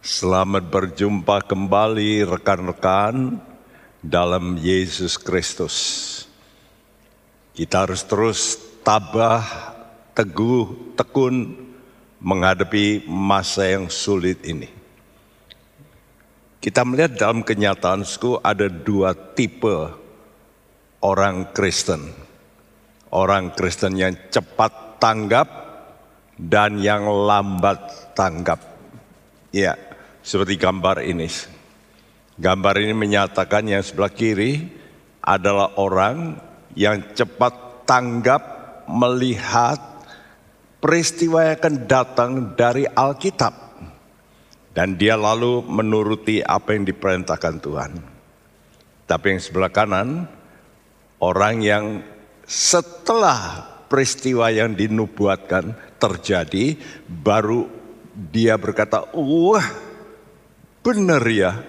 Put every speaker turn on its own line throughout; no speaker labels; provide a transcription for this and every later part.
Selamat berjumpa kembali rekan-rekan dalam Yesus Kristus. Kita harus terus tabah, teguh, tekun menghadapi masa yang sulit ini. Kita melihat dalam kenyataan ada dua tipe orang Kristen. Orang Kristen yang cepat tanggap dan yang lambat tanggap. Ya, seperti gambar ini. Gambar ini menyatakan yang sebelah kiri adalah orang yang cepat tanggap melihat peristiwa yang akan datang dari Alkitab. Dan dia lalu menuruti apa yang diperintahkan Tuhan. Tapi yang sebelah kanan, orang yang setelah peristiwa yang dinubuatkan terjadi, baru dia berkata, wah benar ya.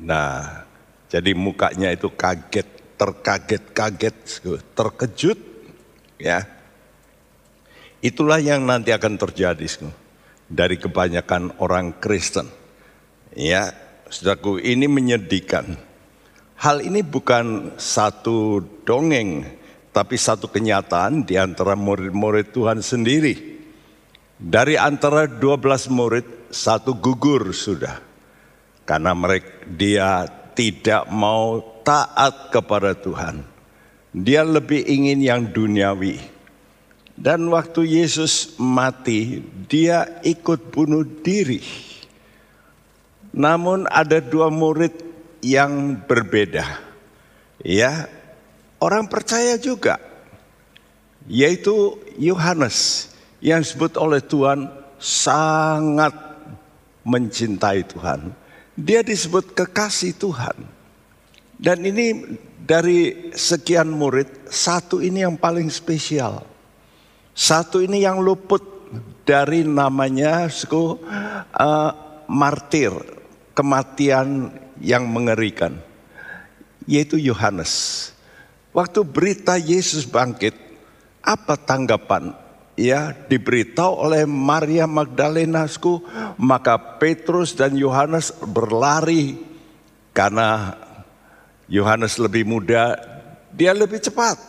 Nah, jadi mukanya itu kaget, terkaget-kaget, terkejut. ya. Itulah yang nanti akan terjadi dari kebanyakan orang Kristen. Ya, saudaraku, ini menyedihkan. Hal ini bukan satu dongeng, tapi satu kenyataan di antara murid-murid Tuhan sendiri. Dari antara 12 murid, satu gugur sudah. Karena mereka dia tidak mau taat kepada Tuhan. Dia lebih ingin yang duniawi. Dan waktu Yesus mati, dia ikut bunuh diri. Namun ada dua murid yang berbeda. Ya, orang percaya juga. Yaitu Yohanes yang disebut oleh Tuhan sangat mencintai Tuhan. Dia disebut kekasih Tuhan. Dan ini dari sekian murid, satu ini yang paling spesial. Satu ini yang luput dari namanya suku uh, martir, kematian yang mengerikan. Yaitu Yohanes. Waktu berita Yesus bangkit, apa tanggapan ya diberitahu oleh Maria Magdalenasku, maka Petrus dan Yohanes berlari karena Yohanes lebih muda, dia lebih cepat.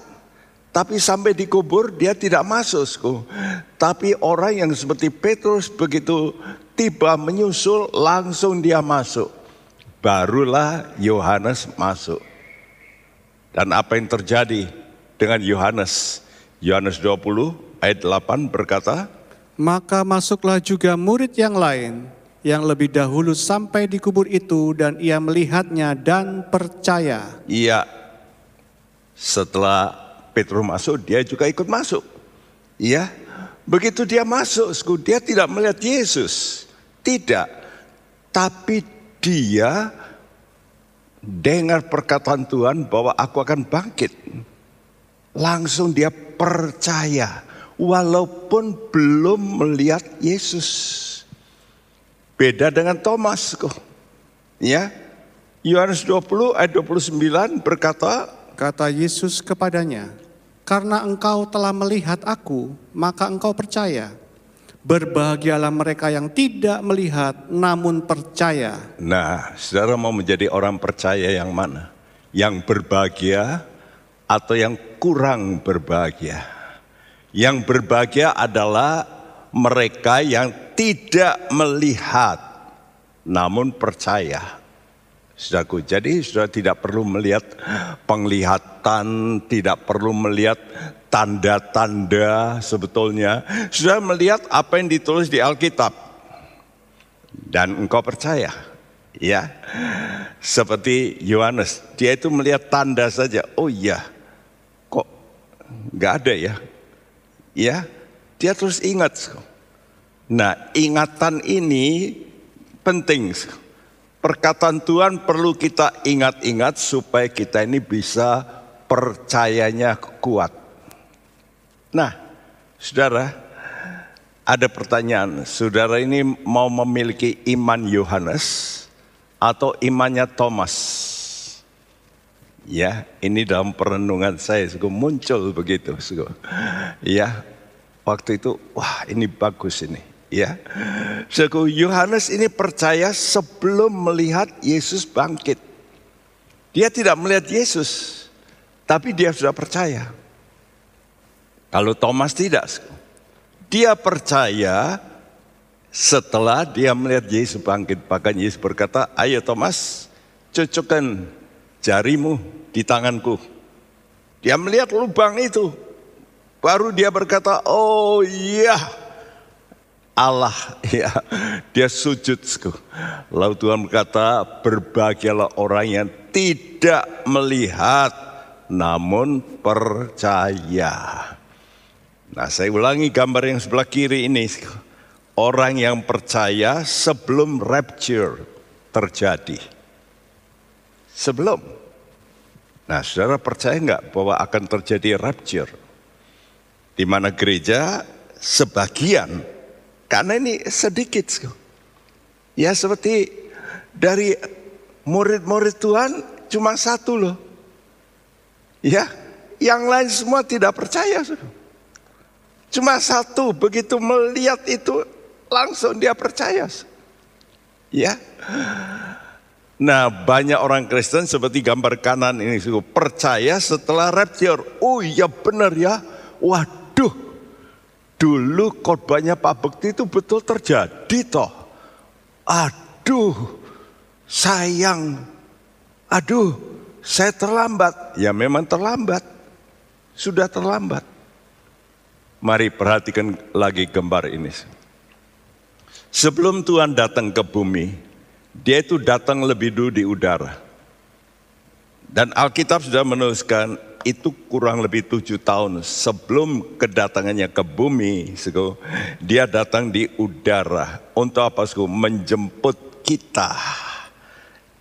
Tapi sampai dikubur dia tidak masuk. Tapi orang yang seperti Petrus begitu tiba menyusul langsung dia masuk. Barulah Yohanes masuk. Dan apa yang terjadi dengan Yohanes? Yohanes 20 ayat 8 berkata,
Maka masuklah juga murid yang lain yang lebih dahulu sampai di kubur itu dan ia melihatnya dan percaya.
Iya, setelah Petrus masuk dia juga ikut masuk. Iya, begitu dia masuk, dia tidak melihat Yesus. Tidak, tapi dia dengar perkataan Tuhan bahwa aku akan bangkit. Langsung dia percaya walaupun belum melihat Yesus. Beda dengan Thomas kok. Ya. Yohanes 20 ayat 29 berkata,
kata Yesus kepadanya, "Karena engkau telah melihat aku, maka engkau percaya." Berbahagialah mereka yang tidak melihat namun percaya.
Nah, saudara mau menjadi orang percaya yang mana? Yang berbahagia atau yang kurang berbahagia? Yang berbahagia adalah mereka yang tidak melihat namun percaya. Saudaraku, jadi sudah tidak perlu melihat penglihatan, tidak perlu melihat tanda-tanda sebetulnya. Sudah melihat apa yang ditulis di Alkitab. Dan engkau percaya. Ya, seperti Yohanes, dia itu melihat tanda saja. Oh iya, kok nggak ada ya? Ya dia terus ingat. Nah ingatan ini penting. Perkataan Tuhan perlu kita ingat-ingat supaya kita ini bisa percayanya kuat. Nah, saudara, ada pertanyaan. Saudara ini mau memiliki iman Yohanes atau imannya Thomas? Ya, ini dalam perenungan saya suka muncul begitu. Suka. Ya, waktu itu, wah ini bagus ini. Ya, Suku Yohanes ini percaya sebelum melihat Yesus bangkit. Dia tidak melihat Yesus, tapi dia sudah percaya. Kalau Thomas tidak, dia percaya setelah dia melihat Yesus bangkit. Bahkan Yesus berkata, ayo Thomas, cocokkan jarimu di tanganku. Dia melihat lubang itu. Baru dia berkata, oh iya Allah. Ya, dia sujud. Lalu Tuhan berkata, berbahagialah orang yang tidak melihat namun percaya. Nah saya ulangi gambar yang sebelah kiri ini. Orang yang percaya sebelum rapture terjadi. Sebelum. Nah saudara percaya nggak bahwa akan terjadi rapture? Di mana gereja sebagian, karena ini sedikit. Ya seperti dari murid-murid Tuhan cuma satu loh. Ya, yang lain semua tidak percaya. Cuma satu, begitu melihat itu langsung dia percaya. Ya. Nah banyak orang Kristen seperti gambar kanan ini percaya setelah rapture. Oh iya benar ya. Waduh. Dulu korbannya Pak Bekti itu betul terjadi toh. Aduh. Sayang. Aduh. Saya terlambat. Ya memang terlambat. Sudah terlambat. Mari perhatikan lagi gambar ini. Sebelum Tuhan datang ke bumi, dia itu datang lebih dulu di udara. Dan Alkitab sudah menuliskan itu kurang lebih tujuh tahun sebelum kedatangannya ke bumi, dia datang di udara. Untuk apa? Menjemput kita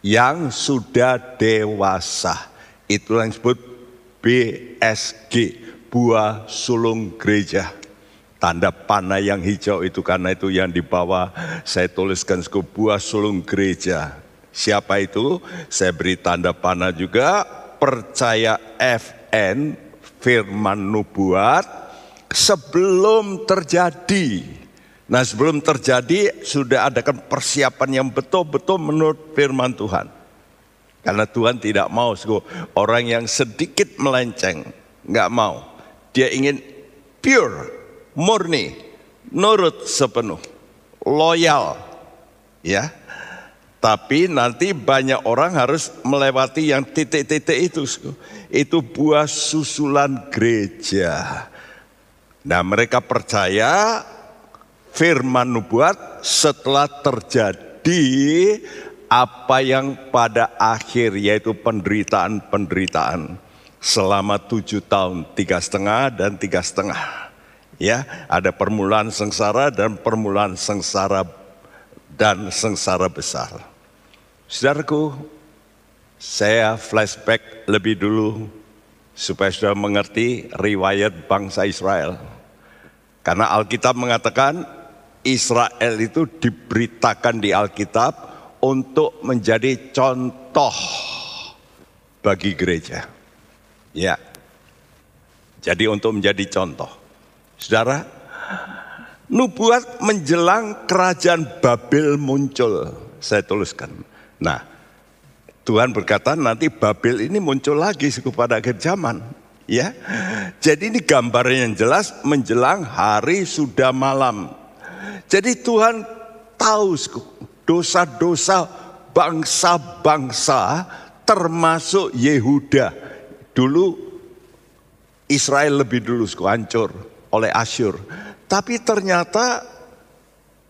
yang sudah dewasa. Itulah yang disebut BSG, buah sulung gereja. Tanda panah yang hijau itu karena itu yang dibawa saya tuliskan sebuah sulung gereja. Siapa itu? Saya beri tanda panah juga. Percaya FN firman nubuat sebelum terjadi. Nah sebelum terjadi sudah adakan persiapan yang betul-betul menurut firman Tuhan. Karena Tuhan tidak mau orang yang sedikit melenceng. Nggak mau. Dia ingin pure, murni, nurut sepenuh, loyal, ya. Tapi nanti banyak orang harus melewati yang titik-titik itu. Itu buah susulan gereja. Nah mereka percaya firman nubuat setelah terjadi apa yang pada akhir yaitu penderitaan-penderitaan selama tujuh tahun, tiga setengah dan tiga setengah. Ya, ada permulaan sengsara dan permulaan sengsara dan sengsara besar. Saudaraku, saya flashback lebih dulu supaya sudah mengerti riwayat bangsa Israel. Karena Alkitab mengatakan Israel itu diberitakan di Alkitab untuk menjadi contoh bagi gereja. Ya. Jadi untuk menjadi contoh. Saudara, nubuat menjelang kerajaan Babel muncul. Saya tuliskan. Nah, Tuhan berkata nanti Babel ini muncul lagi pada akhir zaman. Ya, jadi ini gambar yang jelas menjelang hari sudah malam. Jadi Tuhan tahu dosa-dosa bangsa-bangsa termasuk Yehuda. Dulu Israel lebih dulu hancur oleh Asyur. Tapi ternyata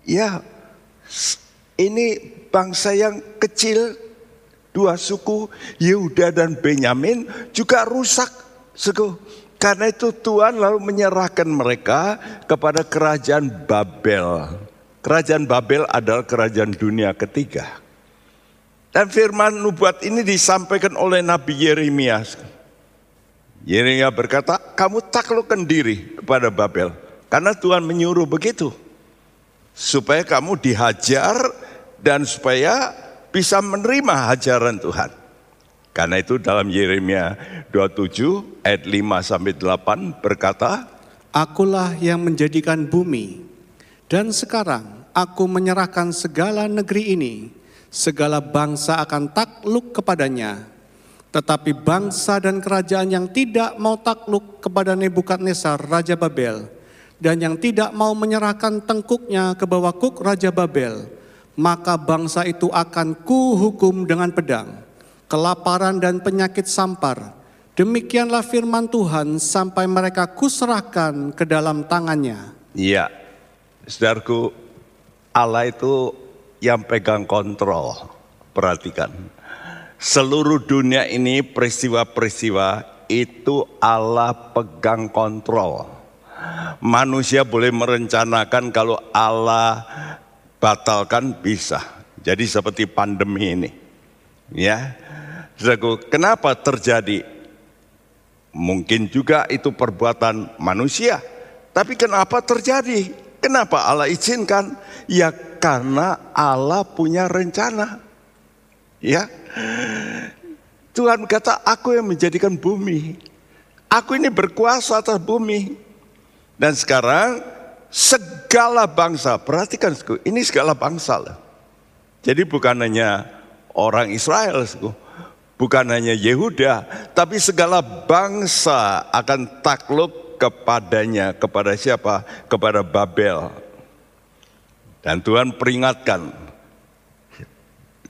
ya ini bangsa yang kecil dua suku Yehuda dan Benyamin juga rusak. Karena itu Tuhan lalu menyerahkan mereka kepada kerajaan Babel. Kerajaan Babel adalah kerajaan dunia ketiga. Dan firman nubuat ini disampaikan oleh Nabi Yeremia. Yeremia berkata, kamu taklukkan diri kepada Babel. Karena Tuhan menyuruh begitu. Supaya kamu dihajar dan supaya bisa menerima hajaran Tuhan. Karena itu dalam Yeremia 27 ayat 5 sampai 8 berkata,
Akulah yang menjadikan bumi Dan sekarang aku menyerahkan segala negeri ini, segala bangsa akan takluk kepadanya. Tetapi bangsa dan kerajaan yang tidak mau takluk kepada Nebukadnezar Raja Babel dan yang tidak mau menyerahkan tengkuknya ke bawah kuk Raja Babel, maka bangsa itu akan kuhukum dengan pedang, kelaparan dan penyakit sampar. Demikianlah firman Tuhan sampai mereka kuserahkan ke dalam tangannya.
Iya, saudaraku, Allah itu yang pegang kontrol. Perhatikan, seluruh dunia ini peristiwa-peristiwa itu Allah pegang kontrol. Manusia boleh merencanakan kalau Allah batalkan bisa. Jadi seperti pandemi ini. Ya. Kenapa terjadi? Mungkin juga itu perbuatan manusia. Tapi kenapa terjadi? Kenapa Allah izinkan? Ya karena Allah punya rencana. Ya. Tuhan kata, aku yang menjadikan bumi. Aku ini berkuasa atas bumi. Dan sekarang segala bangsa, perhatikan ini segala bangsa lah. Jadi bukan hanya orang Israel, bukan hanya Yehuda, tapi segala bangsa akan takluk kepadanya, kepada siapa? Kepada Babel. Dan Tuhan peringatkan,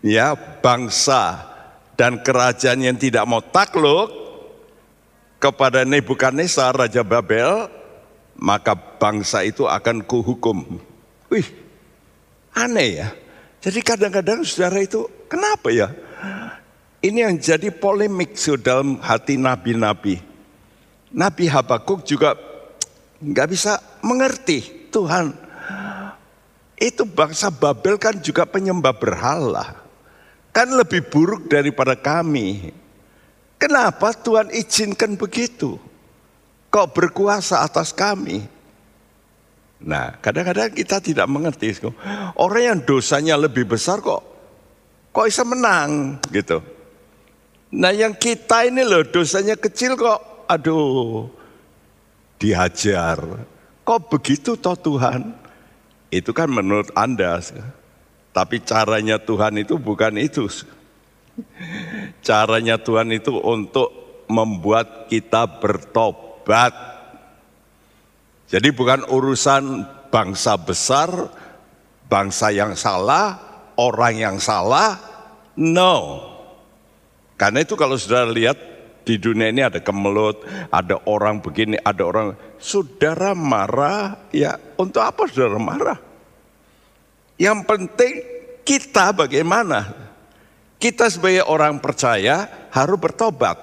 ya bangsa dan kerajaan yang tidak mau takluk kepada Nebukadnezar Raja Babel, maka bangsa itu akan kuhukum. Wih, aneh ya. Jadi kadang-kadang saudara itu, kenapa ya? Ini yang jadi polemik dalam hati nabi-nabi. Nabi Habakuk juga nggak bisa mengerti Tuhan itu bangsa Babel kan juga penyembah berhala. Kan lebih buruk daripada kami. Kenapa Tuhan izinkan begitu? Kok berkuasa atas kami? Nah, kadang-kadang kita tidak mengerti. Orang yang dosanya lebih besar kok kok bisa menang gitu. Nah, yang kita ini loh dosanya kecil kok aduh dihajar. Kok begitu toh Tuhan? Itu kan menurut Anda. Tapi caranya Tuhan itu bukan itu. Caranya Tuhan itu untuk membuat kita bertobat. Jadi bukan urusan bangsa besar, bangsa yang salah, orang yang salah. No. Karena itu kalau sudah lihat di dunia ini ada kemelut, ada orang begini, ada orang saudara marah, ya untuk apa saudara marah? Yang penting kita bagaimana? Kita sebagai orang percaya harus bertobat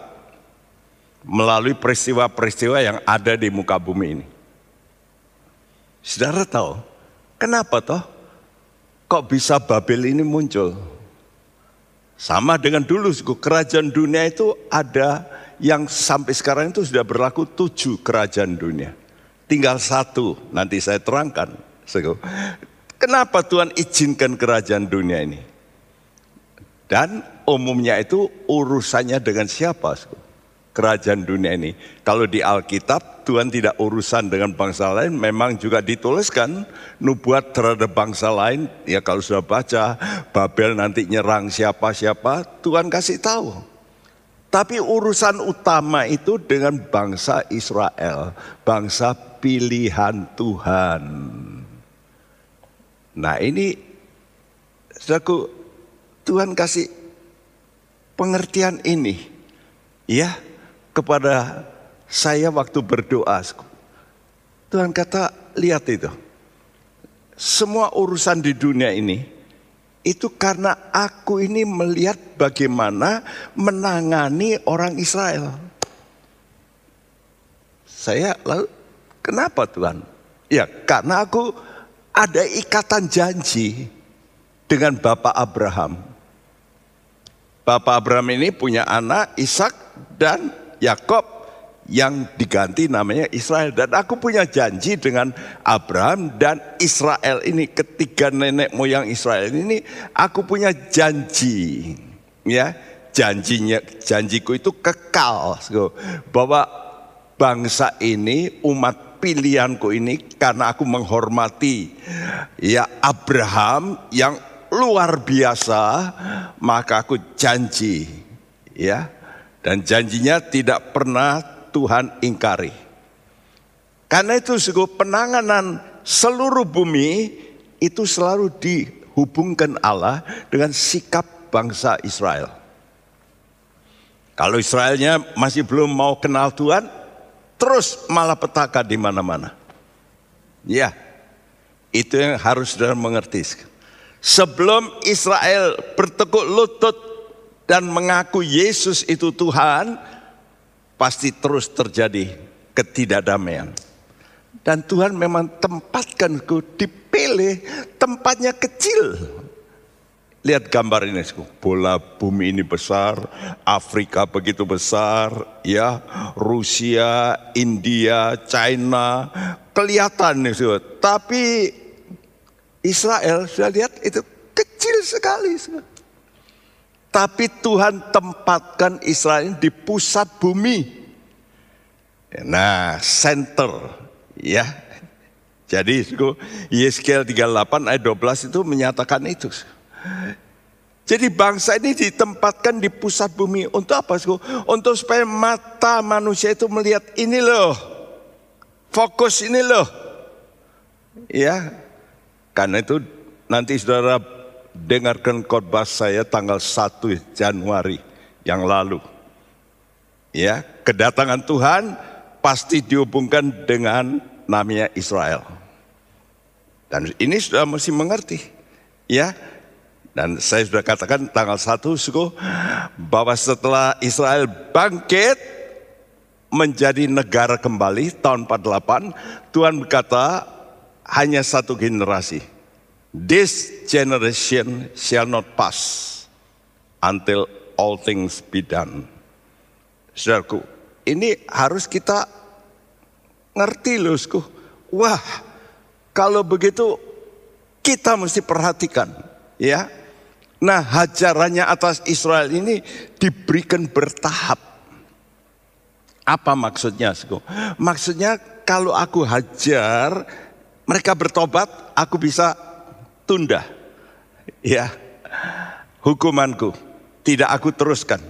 melalui peristiwa-peristiwa yang ada di muka bumi ini. Saudara tahu, kenapa toh? Kok bisa Babel ini muncul? Sama dengan dulu, kerajaan dunia itu ada yang sampai sekarang itu sudah berlaku tujuh kerajaan dunia. Tinggal satu, nanti saya terangkan. Kenapa Tuhan izinkan kerajaan dunia ini? Dan umumnya itu urusannya dengan siapa? Kerajaan dunia ini. Kalau di Alkitab Tuhan tidak urusan dengan bangsa lain, memang juga dituliskan nubuat terhadap bangsa lain. Ya kalau sudah baca Babel nanti nyerang siapa-siapa, Tuhan kasih tahu. Tapi urusan utama itu dengan bangsa Israel, bangsa pilihan Tuhan. Nah ini, saudaraku, Tuhan kasih pengertian ini, ya, kepada saya waktu berdoa. Tuhan kata, lihat itu, semua urusan di dunia ini, itu karena aku ini melihat bagaimana menangani orang Israel. Saya lalu kenapa Tuhan? Ya karena aku ada ikatan janji dengan Bapak Abraham. Bapak Abraham ini punya anak Ishak dan Yakob yang diganti namanya Israel. Dan aku punya janji dengan Abraham dan Israel ini, ketiga nenek moyang Israel ini, aku punya janji. Ya, janjinya, janjiku itu kekal. Bahwa bangsa ini, umat pilihanku ini karena aku menghormati ya Abraham yang luar biasa, maka aku janji ya. Dan janjinya tidak pernah Tuhan ingkari. Karena itu suku penanganan seluruh bumi itu selalu dihubungkan Allah dengan sikap bangsa Israel. Kalau Israelnya masih belum mau kenal Tuhan, terus malah petaka di mana-mana. Ya, itu yang harus saudara mengerti. Sebelum Israel bertekuk lutut dan mengaku Yesus itu Tuhan, pasti terus terjadi ketidakdamaian. Dan Tuhan memang tempatkan dipilih tempatnya kecil. Lihat gambar ini, bola bumi ini besar, Afrika begitu besar, ya, Rusia, India, China, kelihatan nih, tapi Israel sudah lihat itu kecil sekali. Tapi Tuhan tempatkan Israel di pusat bumi. Nah, center, ya. Jadi Yeskel 38 ayat 12 itu menyatakan itu. Jadi bangsa ini ditempatkan di pusat bumi untuk apa? Untuk supaya mata manusia itu melihat ini loh. Fokus ini loh. Ya. Karena itu nanti saudara dengarkan khotbah saya tanggal 1 Januari yang lalu. Ya, kedatangan Tuhan pasti dihubungkan dengan namanya Israel. Dan ini sudah mesti mengerti. Ya, dan saya sudah katakan tanggal 1 suku bahwa setelah Israel bangkit menjadi negara kembali tahun 48, Tuhan berkata hanya satu generasi. This generation shall not pass until all things be done. Saudaraku, ini harus kita ngerti loh, Wah, kalau begitu kita mesti perhatikan, ya. Nah hajarannya atas Israel ini diberikan bertahap. Apa maksudnya? Maksudnya kalau aku hajar, mereka bertobat, aku bisa tunda. Ya, hukumanku tidak aku teruskan.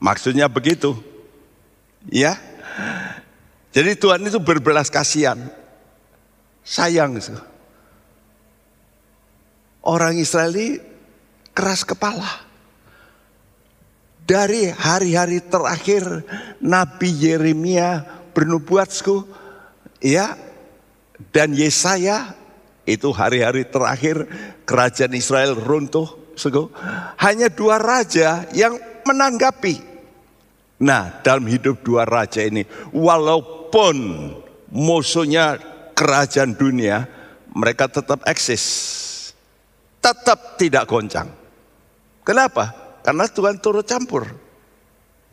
Maksudnya begitu. Ya. Jadi Tuhan itu berbelas kasihan. Sayang. Orang Israeli keras kepala. Dari hari-hari terakhir Nabi Yeremia bernubuatsku, ya, dan Yesaya itu hari-hari terakhir kerajaan Israel runtuh. Suku. Hanya dua raja yang menanggapi. Nah dalam hidup dua raja ini walaupun musuhnya kerajaan dunia mereka tetap eksis. Tetap tidak goncang. Kenapa? Karena Tuhan turut campur.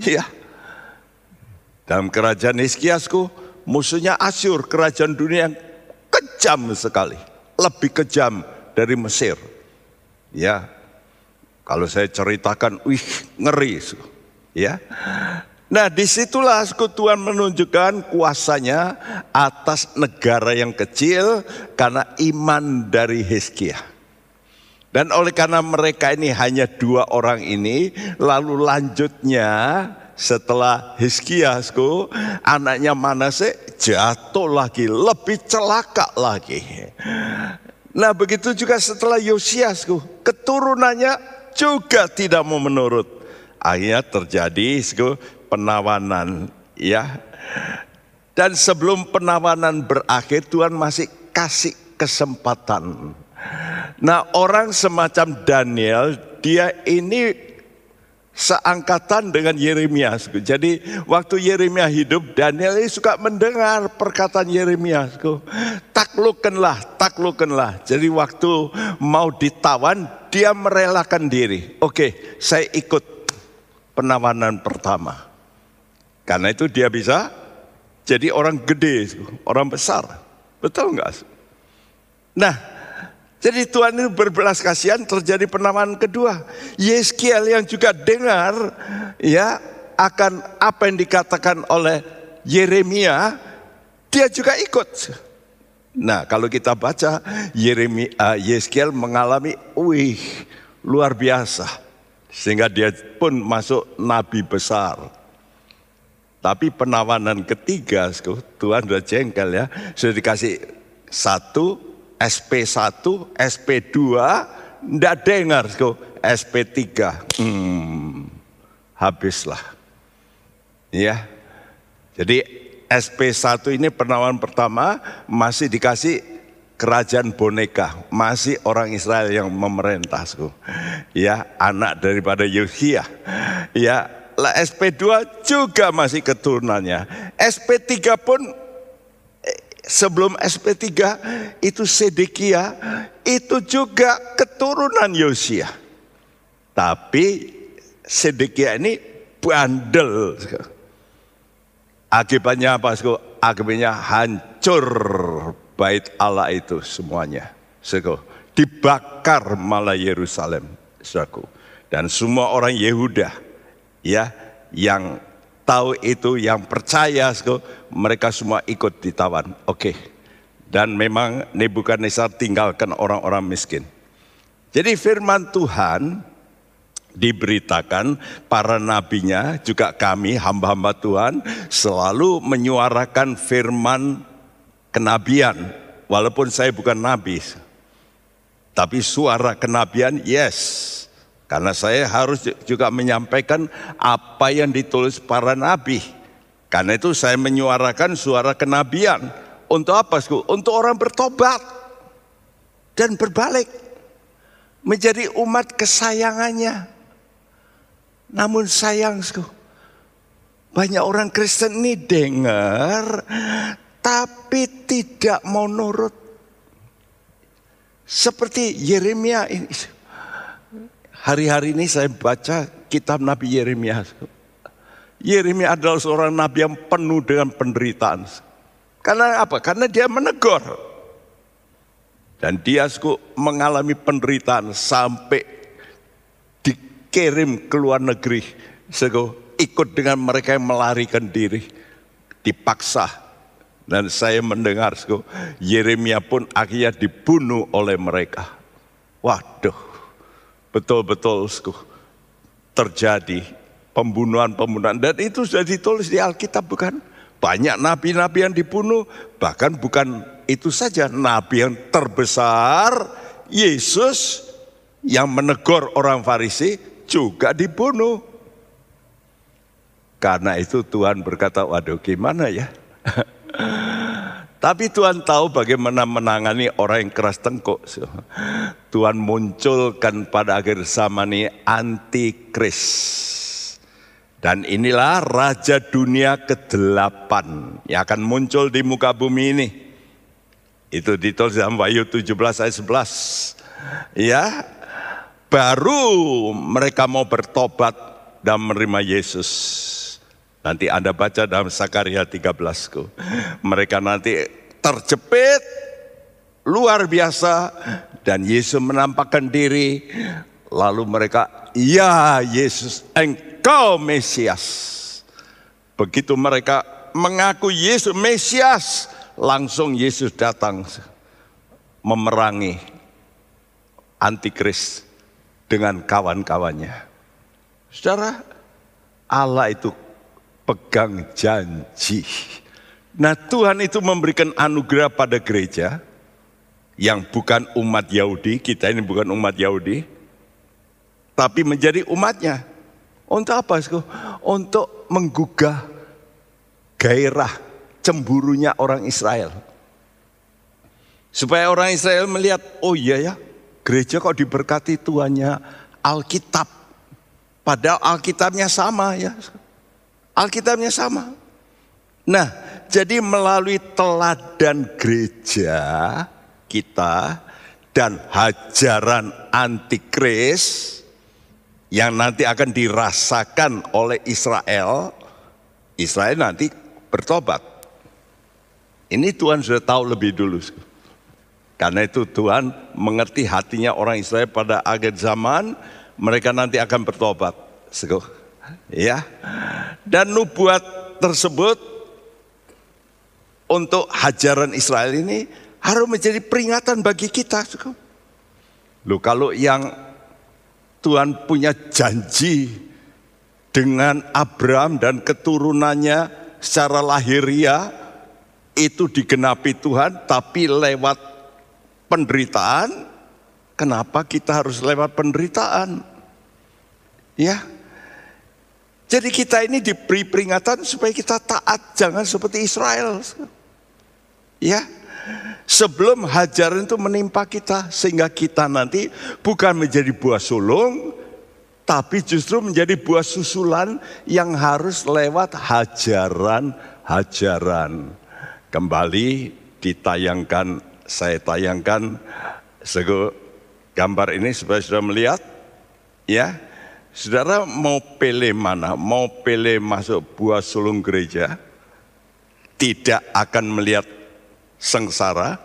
Iya. Dalam kerajaan Hiskiasku, musuhnya Asyur, kerajaan dunia yang kejam sekali. Lebih kejam dari Mesir. Ya, kalau saya ceritakan, wih ngeri. Ya, Nah di situlah Tuhan menunjukkan kuasanya atas negara yang kecil karena iman dari Hizkia. Dan oleh karena mereka ini hanya dua orang ini, lalu lanjutnya setelah Hiskiasku, anaknya Manase jatuh lagi, lebih celaka lagi. Nah begitu juga setelah Yosiasku, keturunannya juga tidak mau menurut. Akhirnya terjadi penawanan ya. Dan sebelum penawanan berakhir Tuhan masih kasih kesempatan Nah orang semacam Daniel dia ini seangkatan dengan Yeremia. Jadi waktu Yeremia hidup Daniel ini suka mendengar perkataan Yeremia. Taklukkanlah, taklukkanlah. Jadi waktu mau ditawan dia merelakan diri. Oke saya ikut penawanan pertama. Karena itu dia bisa jadi orang gede, orang besar. Betul enggak? Nah, jadi Tuhan itu berbelas kasihan terjadi penamaan kedua. Yeskiel yang juga dengar ya akan apa yang dikatakan oleh Yeremia dia juga ikut. Nah, kalau kita baca Yeremia uh, Yeskiel mengalami wih luar biasa sehingga dia pun masuk nabi besar. Tapi penawanan ketiga, Tuhan sudah jengkel ya, sudah dikasih satu, SP1, SP2, ndak dengar, SP3, hmm, habislah. Ya, jadi SP1 ini penawaran pertama masih dikasih kerajaan boneka, masih orang Israel yang memerintah. Ya, anak daripada Yosia. Ya, lah SP2 juga masih keturunannya. SP3 pun sebelum SP3 itu Sedekia itu juga keturunan Yosia. Tapi Sedekia ini bandel. Akibatnya apa? Akibatnya hancur bait Allah itu semuanya. Dibakar malah Yerusalem. Dan semua orang Yehuda ya yang tahu itu, yang percaya, mereka semua ikut ditawan. Oke. Dan memang Nebukadnezar tinggalkan orang-orang miskin. Jadi firman Tuhan diberitakan para nabinya juga kami hamba-hamba Tuhan selalu menyuarakan firman kenabian walaupun saya bukan nabi tapi suara kenabian yes karena saya harus juga menyampaikan apa yang ditulis para nabi karena itu saya menyuarakan suara kenabian untuk apa untuk orang bertobat dan berbalik menjadi umat kesayangannya namun sayang, banyak orang Kristen ini dengar, tapi tidak mau nurut. Seperti Yeremia ini. Hari-hari ini saya baca kitab Nabi Yeremia. Yeremia adalah seorang nabi yang penuh dengan penderitaan. Karena apa? Karena dia menegur. Dan dia mengalami penderitaan sampai kirim ke luar negeri. Sego, ikut dengan mereka yang melarikan diri. Dipaksa. Dan saya mendengar sego, Yeremia pun akhirnya dibunuh oleh mereka. Waduh, betul-betul terjadi pembunuhan-pembunuhan. Dan itu sudah ditulis di Alkitab bukan? Banyak nabi-nabi yang dibunuh. Bahkan bukan itu saja, nabi yang terbesar, Yesus yang menegur orang Farisi juga dibunuh. Karena itu Tuhan berkata, waduh gimana ya? Tapi Tuhan tahu bagaimana menangani orang yang keras tengkuk. Tuhan munculkan pada akhir zaman ini antikris. Dan inilah raja dunia ke-8 yang akan muncul di muka bumi ini. Itu ditulis dalam Wahyu 17 ayat 11. Ya, baru mereka mau bertobat dan menerima Yesus. Nanti Anda baca dalam Sakaria 13. ku. Mereka nanti terjepit luar biasa dan Yesus menampakkan diri lalu mereka ya Yesus engkau Mesias. Begitu mereka mengaku Yesus Mesias, langsung Yesus datang memerangi antikris dengan kawan-kawannya. Saudara, Allah itu pegang janji. Nah Tuhan itu memberikan anugerah pada gereja yang bukan umat Yahudi, kita ini bukan umat Yahudi, tapi menjadi umatnya. Untuk apa? Untuk menggugah gairah cemburunya orang Israel. Supaya orang Israel melihat, oh iya ya, Gereja kok diberkati tuannya Alkitab. Padahal Alkitabnya sama ya. Alkitabnya sama. Nah, jadi melalui teladan gereja kita dan hajaran antikris yang nanti akan dirasakan oleh Israel, Israel nanti bertobat. Ini Tuhan sudah tahu lebih dulu. Karena itu Tuhan mengerti hatinya orang Israel pada akhir zaman, mereka nanti akan bertobat. Ya. Dan nubuat tersebut untuk hajaran Israel ini harus menjadi peringatan bagi kita. Loh kalau yang Tuhan punya janji dengan Abraham dan keturunannya secara lahiriah itu digenapi Tuhan tapi lewat penderitaan kenapa kita harus lewat penderitaan ya jadi kita ini diberi peringatan supaya kita taat jangan seperti Israel ya sebelum hajaran itu menimpa kita sehingga kita nanti bukan menjadi buah sulung tapi justru menjadi buah susulan yang harus lewat hajaran-hajaran. Kembali ditayangkan, saya tayangkan sego gambar ini supaya sudah melihat. Ya, saudara mau pilih mana? Mau pilih masuk buah sulung gereja, tidak akan melihat sengsara,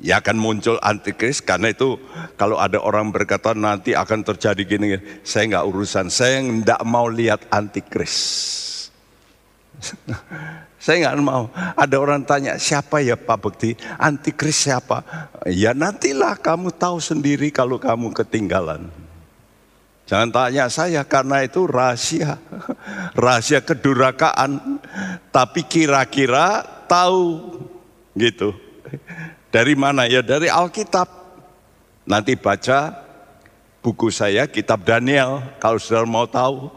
ya akan muncul antikris karena itu kalau ada orang berkata nanti akan terjadi gini, saya nggak urusan, saya nggak mau lihat antikris. saya nggak mau. Ada orang tanya siapa ya Pak Bekti? Antikris siapa? Ya nantilah kamu tahu sendiri kalau kamu ketinggalan. Jangan tanya saya karena itu rahasia. Rahasia kedurakaan. Tapi kira-kira tahu gitu. Dari mana? Ya dari Alkitab. Nanti baca buku saya, kitab Daniel. Kalau saudara mau tahu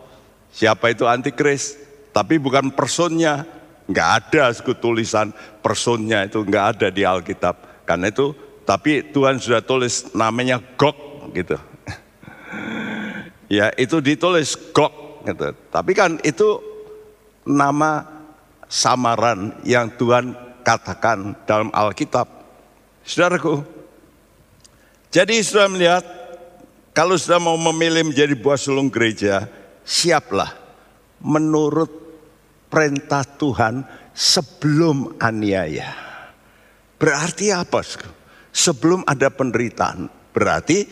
siapa itu antikris. Tapi bukan personnya. Nggak ada tulisan personnya itu nggak ada di Alkitab. Karena itu, tapi Tuhan sudah tulis namanya Gog gitu. Ya itu ditulis Gog gitu. Tapi kan itu nama samaran yang Tuhan katakan dalam Alkitab. Saudaraku, jadi sudah melihat kalau sudah mau memilih menjadi buah sulung gereja, siaplah menurut perintah Tuhan sebelum aniaya. Berarti apa? Sebelum ada penderitaan, berarti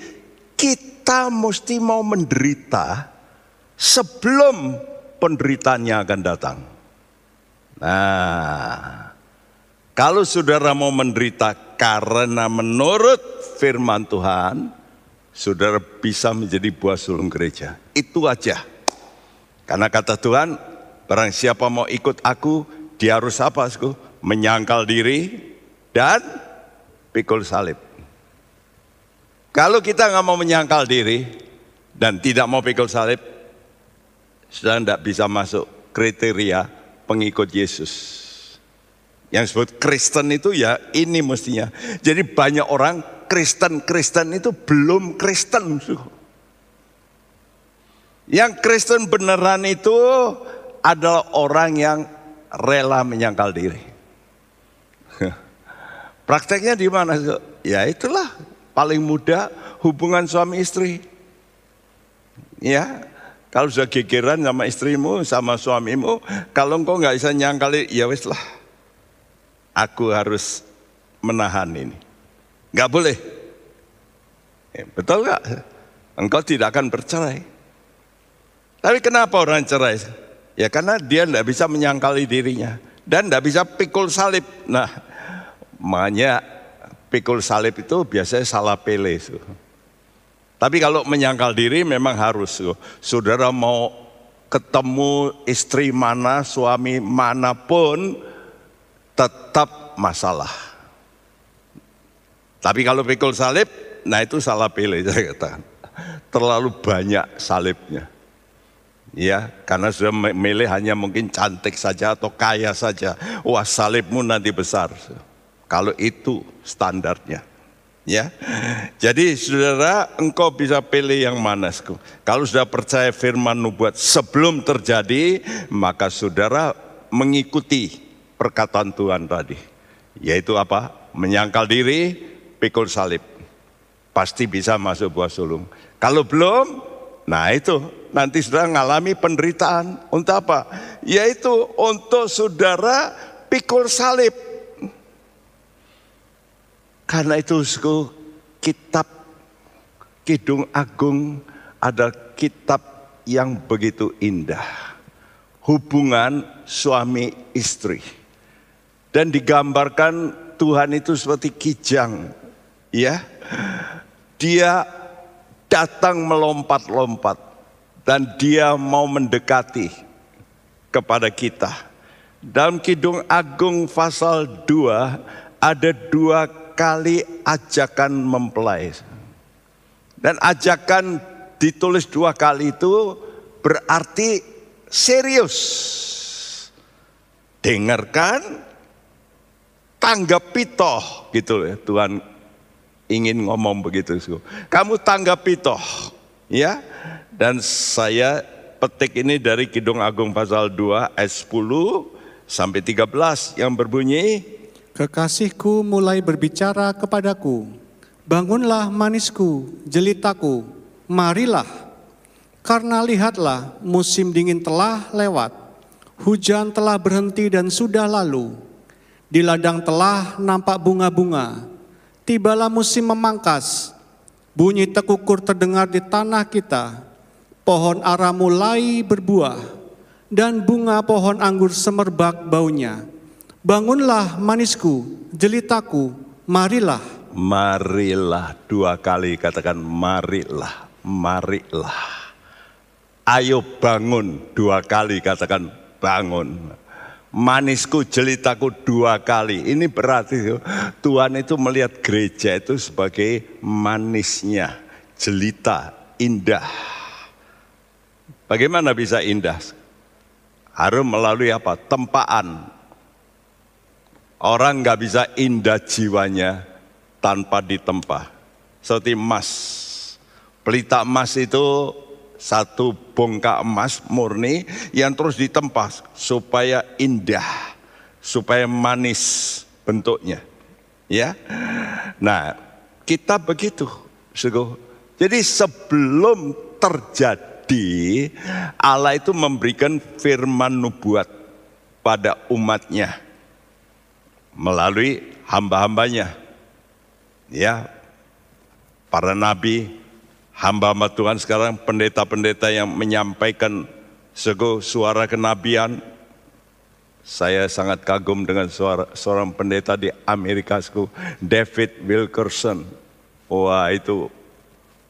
kita mesti mau menderita sebelum penderitaannya akan datang. Nah, kalau saudara mau menderita karena menurut firman Tuhan, saudara bisa menjadi buah sulung gereja. Itu aja. Karena kata Tuhan, barang siapa mau ikut aku, dia harus apa? Aku? Menyangkal diri dan pikul salib. Kalau kita nggak mau menyangkal diri dan tidak mau pikul salib, sudah tidak bisa masuk kriteria pengikut Yesus. Yang disebut Kristen itu ya ini mestinya. Jadi banyak orang Kristen-Kristen itu belum Kristen. Yang Kristen beneran itu adalah orang yang rela menyangkal diri. Prakteknya di mana? Ya itulah paling mudah hubungan suami istri. Ya, kalau sudah gegeran sama istrimu, sama suamimu, kalau engkau nggak bisa nyangkali, ya wis lah aku harus menahan ini. Enggak boleh. Ya, betul nggak? Engkau tidak akan bercerai. Tapi kenapa orang cerai? Ya karena dia tidak bisa menyangkali dirinya. Dan tidak bisa pikul salib. Nah, makanya pikul salib itu biasanya salah pilih. Tapi kalau menyangkal diri memang harus. Saudara mau ketemu istri mana, suami mana pun, tetap masalah. Tapi kalau pikul salib, nah itu salah pilih saya katakan. Terlalu banyak salibnya. Ya, karena sudah milih hanya mungkin cantik saja atau kaya saja. Wah, salibmu nanti besar. Kalau itu standarnya. Ya. Jadi Saudara, engkau bisa pilih yang mana? Kalau sudah percaya firman nubuat sebelum terjadi, maka Saudara mengikuti perkataan Tuhan tadi. Yaitu apa? Menyangkal diri, pikul salib. Pasti bisa masuk buah sulung. Kalau belum, nah itu nanti sudah mengalami penderitaan. Untuk apa? Yaitu untuk saudara pikul salib. Karena itu kitab Kidung Agung ada kitab yang begitu indah. Hubungan suami istri dan digambarkan Tuhan itu seperti kijang ya dia datang melompat-lompat dan dia mau mendekati kepada kita. Dalam Kidung Agung pasal 2 ada dua kali ajakan mempelai. Dan ajakan ditulis dua kali itu berarti serius. Dengarkan, tanggapi toh gitu ya Tuhan ingin ngomong begitu. Kamu tanggapi toh ya. Dan saya petik ini dari Kidung Agung pasal 2 ayat 10 sampai 13 yang berbunyi
Kekasihku mulai berbicara kepadaku, bangunlah manisku, jelitaku, marilah. Karena lihatlah musim dingin telah lewat, hujan telah berhenti dan sudah lalu. Di ladang telah nampak bunga-bunga, tibalah musim memangkas, bunyi tekukur terdengar di tanah kita, pohon ara mulai berbuah, dan bunga pohon anggur semerbak baunya Bangunlah manisku, jelitaku, marilah.
Marilah dua kali katakan marilah, marilah. Ayo bangun dua kali katakan bangun. Manisku jelitaku dua kali. Ini berarti Tuhan itu melihat gereja itu sebagai manisnya, jelita, indah. Bagaimana bisa indah? Harus melalui apa? Tempaan, Orang nggak bisa indah jiwanya tanpa ditempa. Seperti emas. Pelita emas itu satu bongkak emas murni yang terus ditempa supaya indah, supaya manis bentuknya. Ya. Nah, kita begitu. Jadi sebelum terjadi Allah itu memberikan firman nubuat pada umatnya melalui hamba-hambanya. Ya, para nabi, hamba-hamba Tuhan sekarang pendeta-pendeta yang menyampaikan sego suara kenabian. Saya sangat kagum dengan suara seorang pendeta di Amerika, David Wilkerson. Wah itu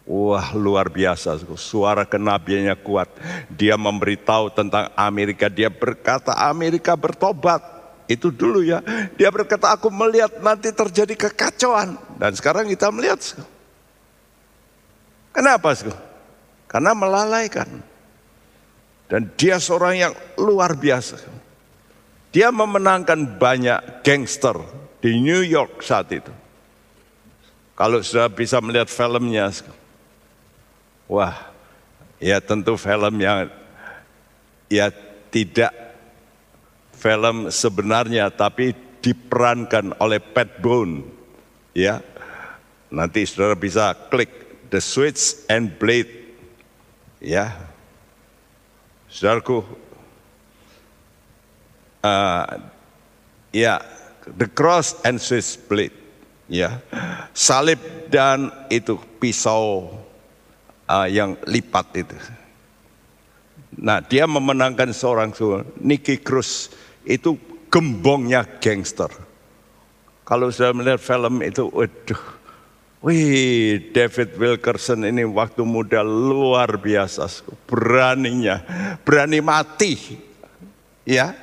Wah luar biasa, suara kenabiannya kuat. Dia memberitahu tentang Amerika, dia berkata Amerika bertobat. Itu dulu ya. Dia berkata, aku melihat nanti terjadi kekacauan. Dan sekarang kita melihat. Kenapa? Karena melalaikan. Dan dia seorang yang luar biasa. Dia memenangkan banyak gangster di New York saat itu. Kalau sudah bisa melihat filmnya, wah, ya tentu film yang ya tidak film sebenarnya tapi diperankan oleh Pat Bone. Ya. Nanti Saudara bisa klik The Switch and Blade. Ya. Saudaraku uh, ya The Cross and Switch Blade. Ya. Salib dan itu pisau uh, yang lipat itu. Nah, dia memenangkan seorang Nicky Cruz itu gembongnya gangster. Kalau saya melihat film itu, waduh, wih David Wilkerson ini waktu muda luar biasa, beraninya, berani mati. Ya,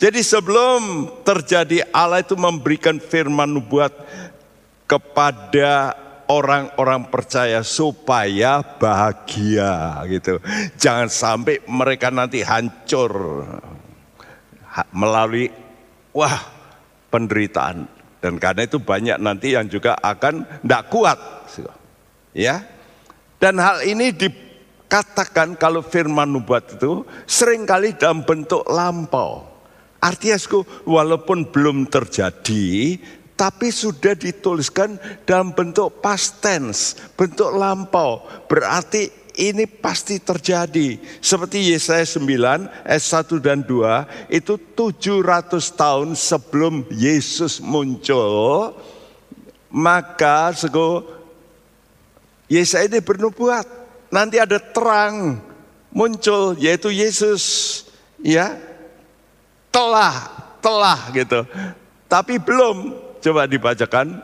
jadi sebelum terjadi Allah itu memberikan firman nubuat kepada orang-orang percaya supaya bahagia gitu. Jangan sampai mereka nanti hancur melalui wah penderitaan. Dan karena itu banyak nanti yang juga akan tidak kuat. Ya. Dan hal ini dikatakan kalau firman nubuat itu sering kali dalam bentuk lampau. Artinya walaupun belum terjadi tapi sudah dituliskan dalam bentuk past tense, bentuk lampau. Berarti ini pasti terjadi. Seperti Yesaya 9 ayat 1 dan 2 itu 700 tahun sebelum Yesus muncul maka sego Yesaya ini bernubuat nanti ada terang muncul yaitu Yesus ya telah telah gitu Tapi belum. Coba dibacakan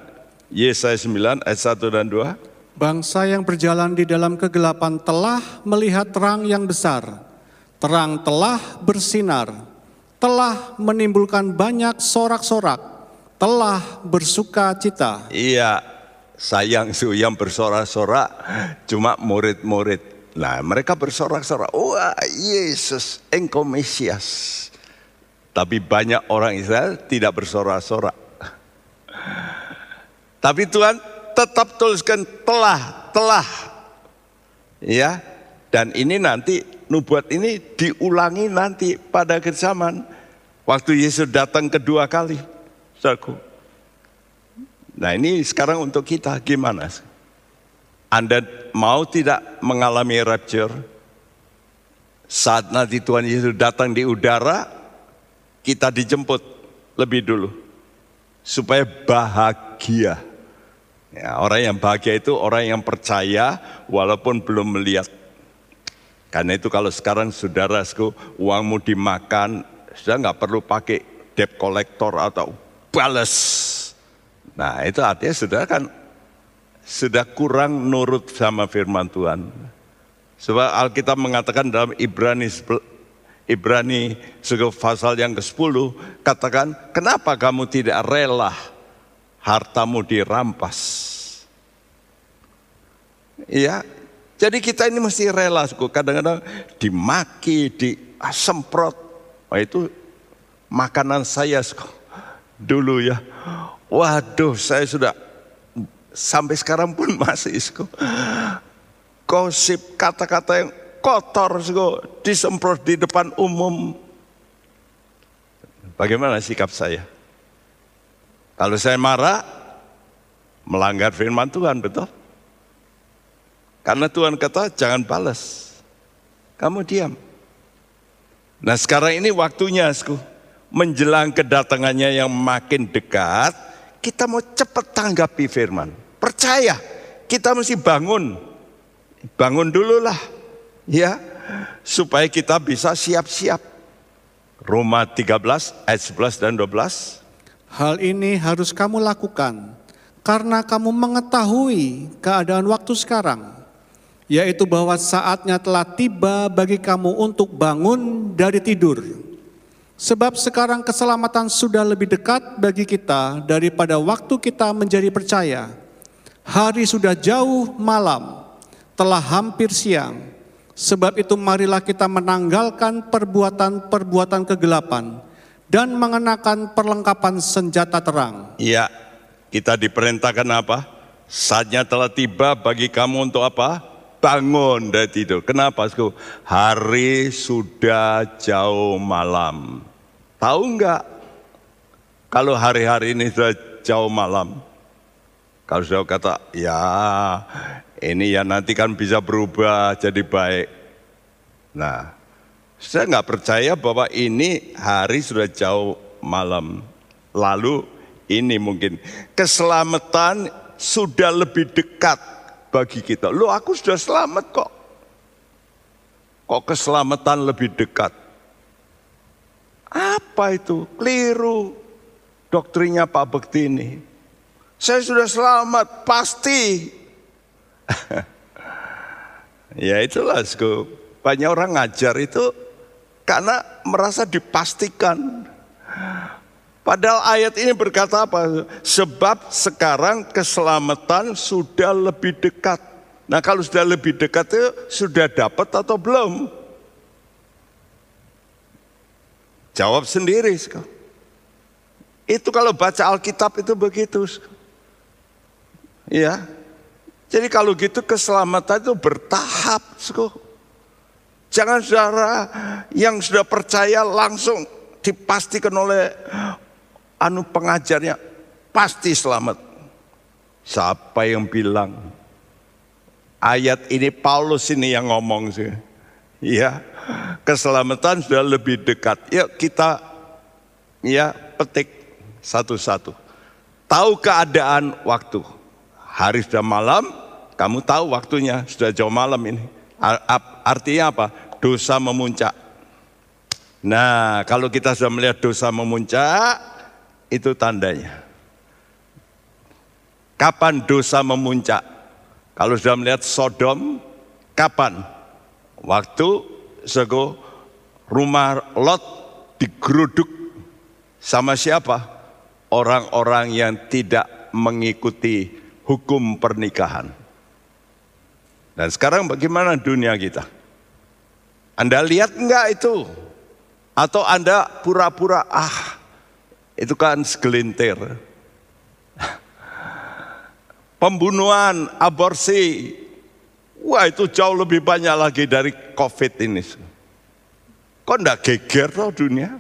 Yesaya 9 ayat 1 dan 2.
Bangsa yang berjalan di dalam kegelapan telah melihat terang yang besar. Terang telah bersinar, telah menimbulkan banyak sorak-sorak, telah bersuka cita.
Iya, sayang su yang bersorak-sorak cuma murid-murid. Nah, mereka bersorak-sorak, wah Yesus, engkau Mesias. Tapi banyak orang Israel tidak bersorak-sorak. Tapi Tuhan tetap tuliskan telah, telah. Ya, dan ini nanti nubuat ini diulangi nanti pada akhir zaman. Waktu Yesus datang kedua kali. Saudaraku. Nah ini sekarang untuk kita gimana? Anda mau tidak mengalami rapture? Saat nanti Tuhan Yesus datang di udara, kita dijemput lebih dulu. Supaya bahagia. Ya, orang yang bahagia itu orang yang percaya walaupun belum melihat. Karena itu kalau sekarang saudaraku uangmu dimakan, sudah nggak perlu pakai debt collector atau balas. Nah itu artinya sudah kan sudah kurang nurut sama firman Tuhan. Sebab Alkitab mengatakan dalam Ibrani Ibrani pasal yang ke-10 katakan kenapa kamu tidak rela hartamu dirampas. Iya, jadi kita ini mesti rela, kadang-kadang dimaki, disemprot. Wah itu makanan saya dulu ya. Waduh, saya sudah sampai sekarang pun masih sko. Gosip kata-kata yang kotor sko, disemprot di depan umum. Bagaimana sikap saya? Kalau saya marah, melanggar firman Tuhan, betul? Karena Tuhan kata jangan balas. Kamu diam. Nah sekarang ini waktunya, asku. Menjelang kedatangannya yang makin dekat, kita mau cepat tanggapi firman. Percaya, kita mesti bangun. Bangun dulu lah. Ya, supaya kita bisa siap-siap. Roma 13 ayat 11 dan 12.
Hal ini harus kamu lakukan karena kamu mengetahui keadaan waktu sekarang, yaitu bahwa saatnya telah tiba bagi kamu untuk bangun dari tidur. Sebab sekarang keselamatan sudah lebih dekat bagi kita daripada waktu kita menjadi percaya. Hari sudah jauh malam, telah hampir siang. Sebab itu marilah kita menanggalkan perbuatan-perbuatan kegelapan dan mengenakan perlengkapan senjata terang.
Iya, kita diperintahkan apa? Saatnya telah tiba bagi kamu untuk apa? Bangun dari tidur. Kenapa? Hari sudah jauh malam. Tahu enggak? Kalau hari-hari ini sudah jauh malam. Kalau sudah kata, ya ini ya nanti kan bisa berubah jadi baik. Nah, saya nggak percaya bahwa ini hari sudah jauh malam. Lalu ini mungkin keselamatan sudah lebih dekat bagi kita. Lo aku sudah selamat kok. Kok keselamatan lebih dekat? Apa itu? Keliru doktrinnya Pak Bekti ini. Saya sudah selamat, pasti. ya itulah, banyak orang ngajar itu karena merasa dipastikan. Padahal ayat ini berkata apa? Sebab sekarang keselamatan sudah lebih dekat. Nah kalau sudah lebih dekat itu sudah dapat atau belum? Jawab sendiri. Itu kalau baca Alkitab itu begitu. Ya. Jadi kalau gitu keselamatan itu bertahap. Jangan saudara yang sudah percaya langsung dipastikan oleh anu pengajarnya pasti selamat. Siapa yang bilang? Ayat ini Paulus ini yang ngomong sih. Ya, keselamatan sudah lebih dekat. Yuk kita ya petik satu-satu. Tahu keadaan waktu. Hari sudah malam, kamu tahu waktunya sudah jauh malam ini Artinya apa? Dosa memuncak. Nah, kalau kita sudah melihat dosa memuncak, itu tandanya. Kapan dosa memuncak? Kalau sudah melihat Sodom, kapan? Waktu sego rumah Lot digeruduk sama siapa? Orang-orang yang tidak mengikuti hukum pernikahan. Dan sekarang bagaimana dunia kita? Anda lihat enggak itu? Atau Anda pura-pura, ah itu kan segelintir. Pembunuhan, aborsi, wah itu jauh lebih banyak lagi dari COVID ini. Kok enggak geger toh dunia?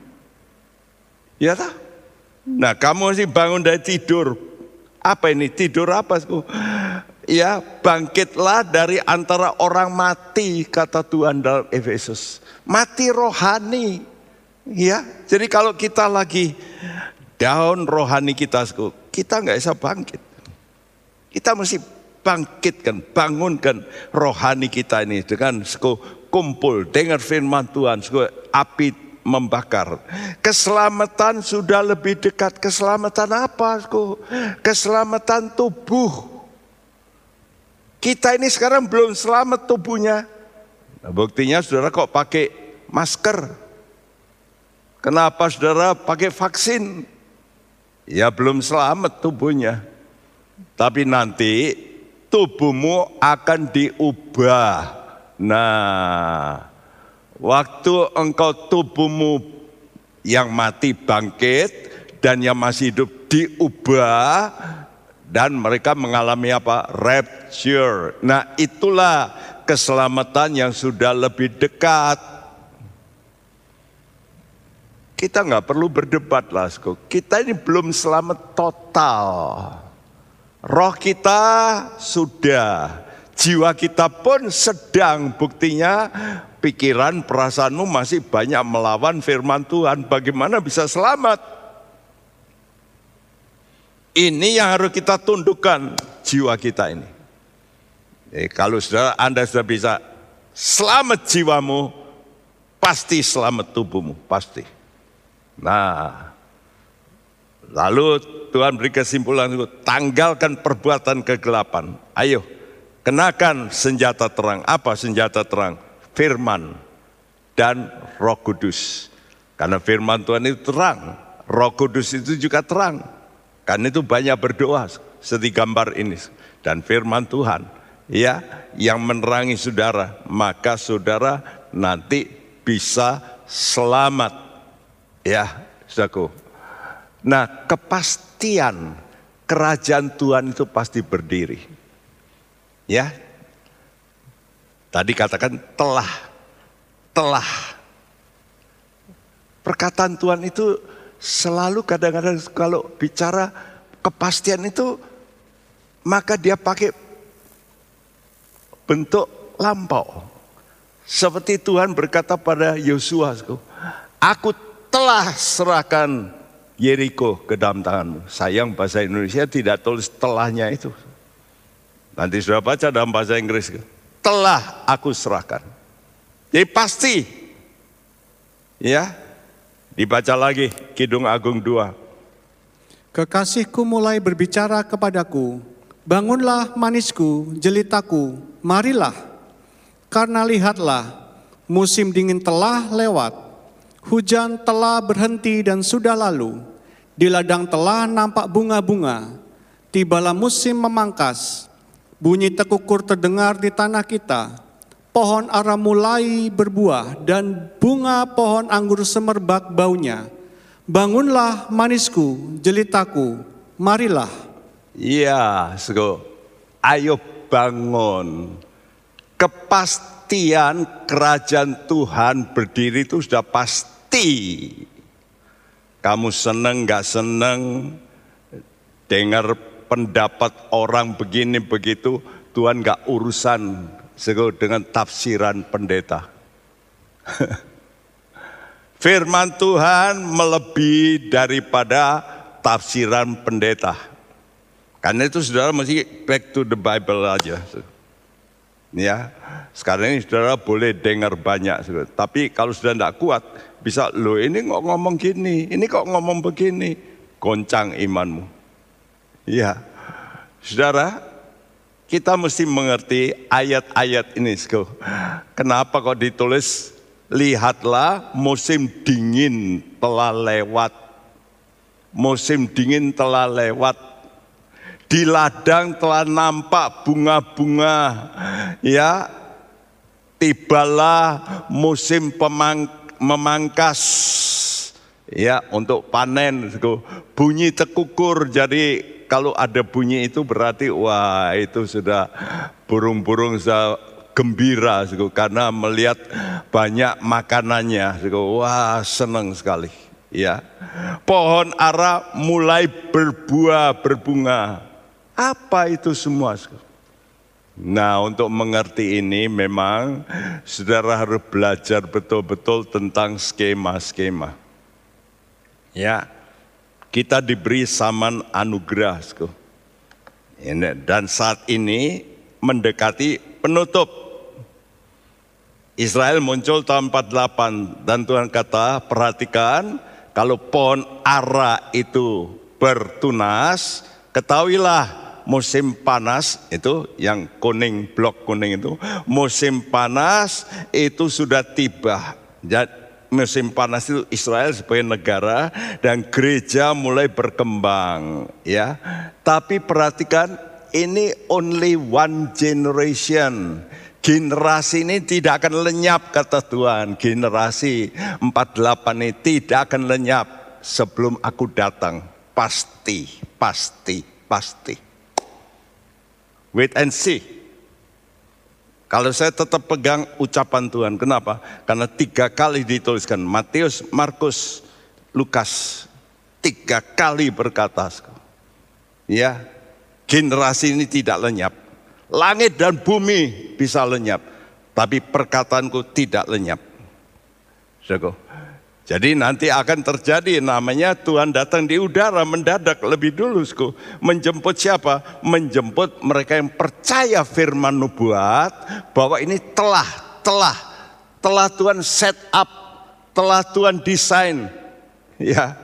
Ya tak? Nah kamu sih bangun dari tidur. Apa ini? Tidur apa? Ya bangkitlah dari antara orang mati kata Tuhan dalam Efesus. Mati rohani. Ya, jadi kalau kita lagi down rohani kita, kita nggak bisa bangkit. Kita mesti bangkitkan, bangunkan rohani kita ini dengan kumpul dengar firman Tuhan, api membakar. Keselamatan sudah lebih dekat. Keselamatan apa? Keselamatan tubuh. Kita ini sekarang belum selamat tubuhnya. Nah, buktinya saudara kok pakai masker. Kenapa saudara pakai vaksin? Ya belum selamat tubuhnya. Tapi nanti tubuhmu akan diubah. Nah, Waktu engkau tubuhmu yang mati bangkit dan yang masih hidup diubah dan mereka mengalami apa? Rapture. Nah itulah keselamatan yang sudah lebih dekat. Kita nggak perlu berdebat lah, kita ini belum selamat total. Roh kita sudah, jiwa kita pun sedang buktinya pikiran, perasaanmu masih banyak melawan firman Tuhan. Bagaimana bisa selamat? Ini yang harus kita tundukkan jiwa kita ini. Eh, kalau saudara Anda sudah bisa selamat jiwamu, pasti selamat tubuhmu, pasti. Nah, lalu Tuhan beri kesimpulan itu, tanggalkan perbuatan kegelapan. Ayo, kenakan senjata terang. Apa senjata terang? firman dan roh kudus. Karena firman Tuhan itu terang, roh kudus itu juga terang. Karena itu banyak berdoa seperti gambar ini. Dan firman Tuhan ya yang menerangi saudara, maka saudara nanti bisa selamat. Ya, saudaraku. Nah, kepastian kerajaan Tuhan itu pasti berdiri. Ya, Tadi katakan telah, telah. Perkataan Tuhan itu selalu kadang-kadang kalau bicara kepastian itu maka dia pakai bentuk lampau. Seperti Tuhan berkata pada Yosua, aku telah serahkan Yeriko ke dalam tanganmu. Sayang bahasa Indonesia tidak tulis telahnya itu. Nanti sudah baca dalam bahasa Inggris telah aku serahkan. Jadi pasti. Ya. Dibaca lagi Kidung Agung 2.
Kekasihku mulai berbicara kepadaku, bangunlah manisku, jelitaku, marilah. Karena lihatlah, musim dingin telah lewat, hujan telah berhenti dan sudah lalu, di ladang telah nampak bunga-bunga, tibalah musim memangkas, Bunyi tekukur terdengar di tanah kita. Pohon ara mulai berbuah dan bunga pohon anggur semerbak baunya. Bangunlah manisku, jelitaku, marilah.
Iya, sego. Ayo bangun. Kepastian kerajaan Tuhan berdiri itu sudah pasti. Kamu seneng gak seneng dengar pendapat orang begini begitu, Tuhan gak urusan dengan tafsiran pendeta. Firman Tuhan melebihi daripada tafsiran pendeta. Karena itu saudara mesti back to the Bible aja. Ya, sekarang ini saudara boleh dengar banyak, saudara. tapi kalau sudah tidak kuat, bisa lo ini kok ngomong gini, ini kok ngomong begini. goncang imanmu. Ya, saudara, kita mesti mengerti ayat-ayat ini. Kenapa kok ditulis lihatlah musim dingin telah lewat. Musim dingin telah lewat. Di ladang telah nampak bunga-bunga. Ya, tibalah musim pemang, memangkas ya untuk panen bunyi tekukur. Jadi kalau ada bunyi itu berarti wah itu sudah burung-burung gembira karena melihat banyak makanannya wah senang sekali. Ya. Pohon ara mulai berbuah berbunga. Apa itu semua Nah, untuk mengerti ini memang saudara harus belajar betul-betul tentang skema-skema. Ya, kita diberi saman anugerah. Dan saat ini mendekati penutup. Israel muncul tahun 48 dan Tuhan kata perhatikan kalau pohon ara itu bertunas ketahuilah musim panas itu yang kuning blok kuning itu musim panas itu sudah tiba musim panas itu Israel sebagai negara dan gereja mulai berkembang ya. Tapi perhatikan ini only one generation. Generasi ini tidak akan lenyap kata Tuhan. Generasi 48 ini tidak akan lenyap sebelum aku datang. Pasti, pasti, pasti. Wait and see. Kalau saya tetap pegang ucapan Tuhan, kenapa? Karena tiga kali dituliskan Matius, Markus, Lukas, tiga kali berkata, ya generasi ini tidak lenyap. Langit dan bumi bisa lenyap, tapi perkataanku tidak lenyap. Jadi nanti akan terjadi namanya Tuhan datang di udara mendadak lebih dulu. Sku. Menjemput siapa? Menjemput mereka yang percaya firman nubuat bahwa ini telah, telah, telah Tuhan set up, telah Tuhan desain. Ya,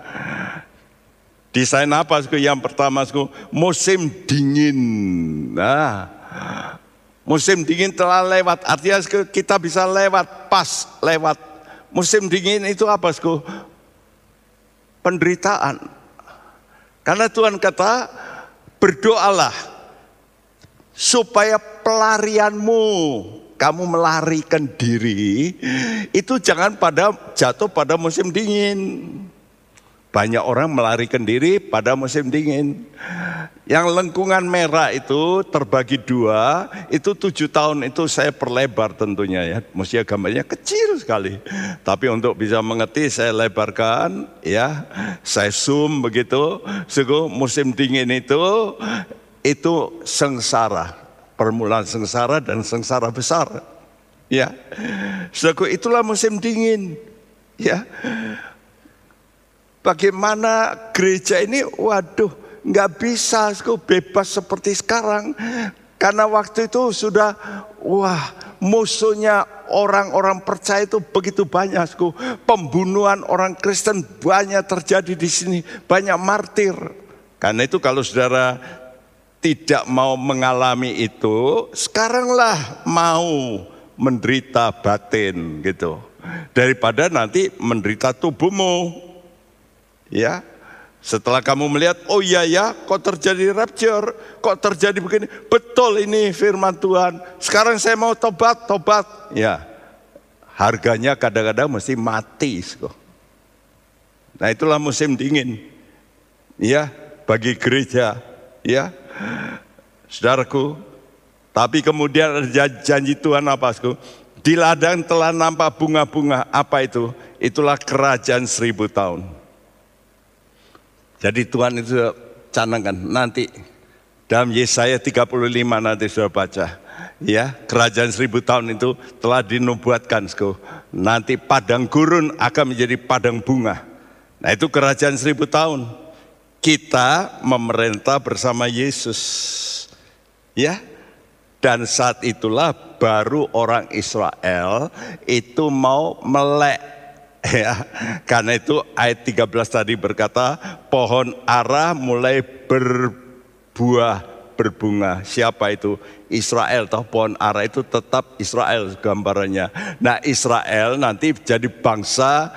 Desain apa? Sku? Yang pertama, sku, musim dingin. Nah, musim dingin telah lewat. Artinya kita bisa lewat, pas lewat Musim dingin itu apa, Sku? Penderitaan. Karena Tuhan kata, berdoalah supaya pelarianmu kamu melarikan diri itu jangan pada jatuh pada musim dingin. Banyak orang melarikan diri pada musim dingin. Yang lengkungan merah itu terbagi dua, itu tujuh tahun itu saya perlebar tentunya ya. Mesti gambarnya kecil sekali. Tapi untuk bisa mengerti saya lebarkan ya, saya zoom begitu. Suku musim dingin itu, itu sengsara. Permulaan sengsara dan sengsara besar. Ya, suku itulah musim dingin. Ya, bagaimana gereja ini, waduh, nggak bisa bebas seperti sekarang. Karena waktu itu sudah wah musuhnya orang-orang percaya itu begitu banyak pembunuhan orang Kristen banyak terjadi di sini banyak martir. Karena itu kalau saudara tidak mau mengalami itu sekaranglah mau menderita batin gitu. Daripada nanti menderita tubuhmu ya setelah kamu melihat, oh iya ya, kok terjadi rapture, kok terjadi begini. Betul ini firman Tuhan. Sekarang saya mau tobat, tobat. Ya, harganya kadang-kadang mesti mati. Nah itulah musim dingin. Ya, bagi gereja. Ya, saudaraku. Tapi kemudian ada janji Tuhan apa? Di ladang telah nampak bunga-bunga. Apa itu? Itulah kerajaan seribu tahun. Jadi Tuhan itu canangkan nanti dalam Yesaya 35 nanti sudah baca. Ya, kerajaan seribu tahun itu telah dinubuatkan. Nanti padang gurun akan menjadi padang bunga. Nah itu kerajaan seribu tahun. Kita memerintah bersama Yesus. Ya, dan saat itulah baru orang Israel itu mau melek Ya, karena itu ayat 13 tadi berkata, pohon ara mulai berbuah, berbunga. Siapa itu? Israel, toh pohon ara itu tetap Israel gambarannya. Nah Israel nanti jadi bangsa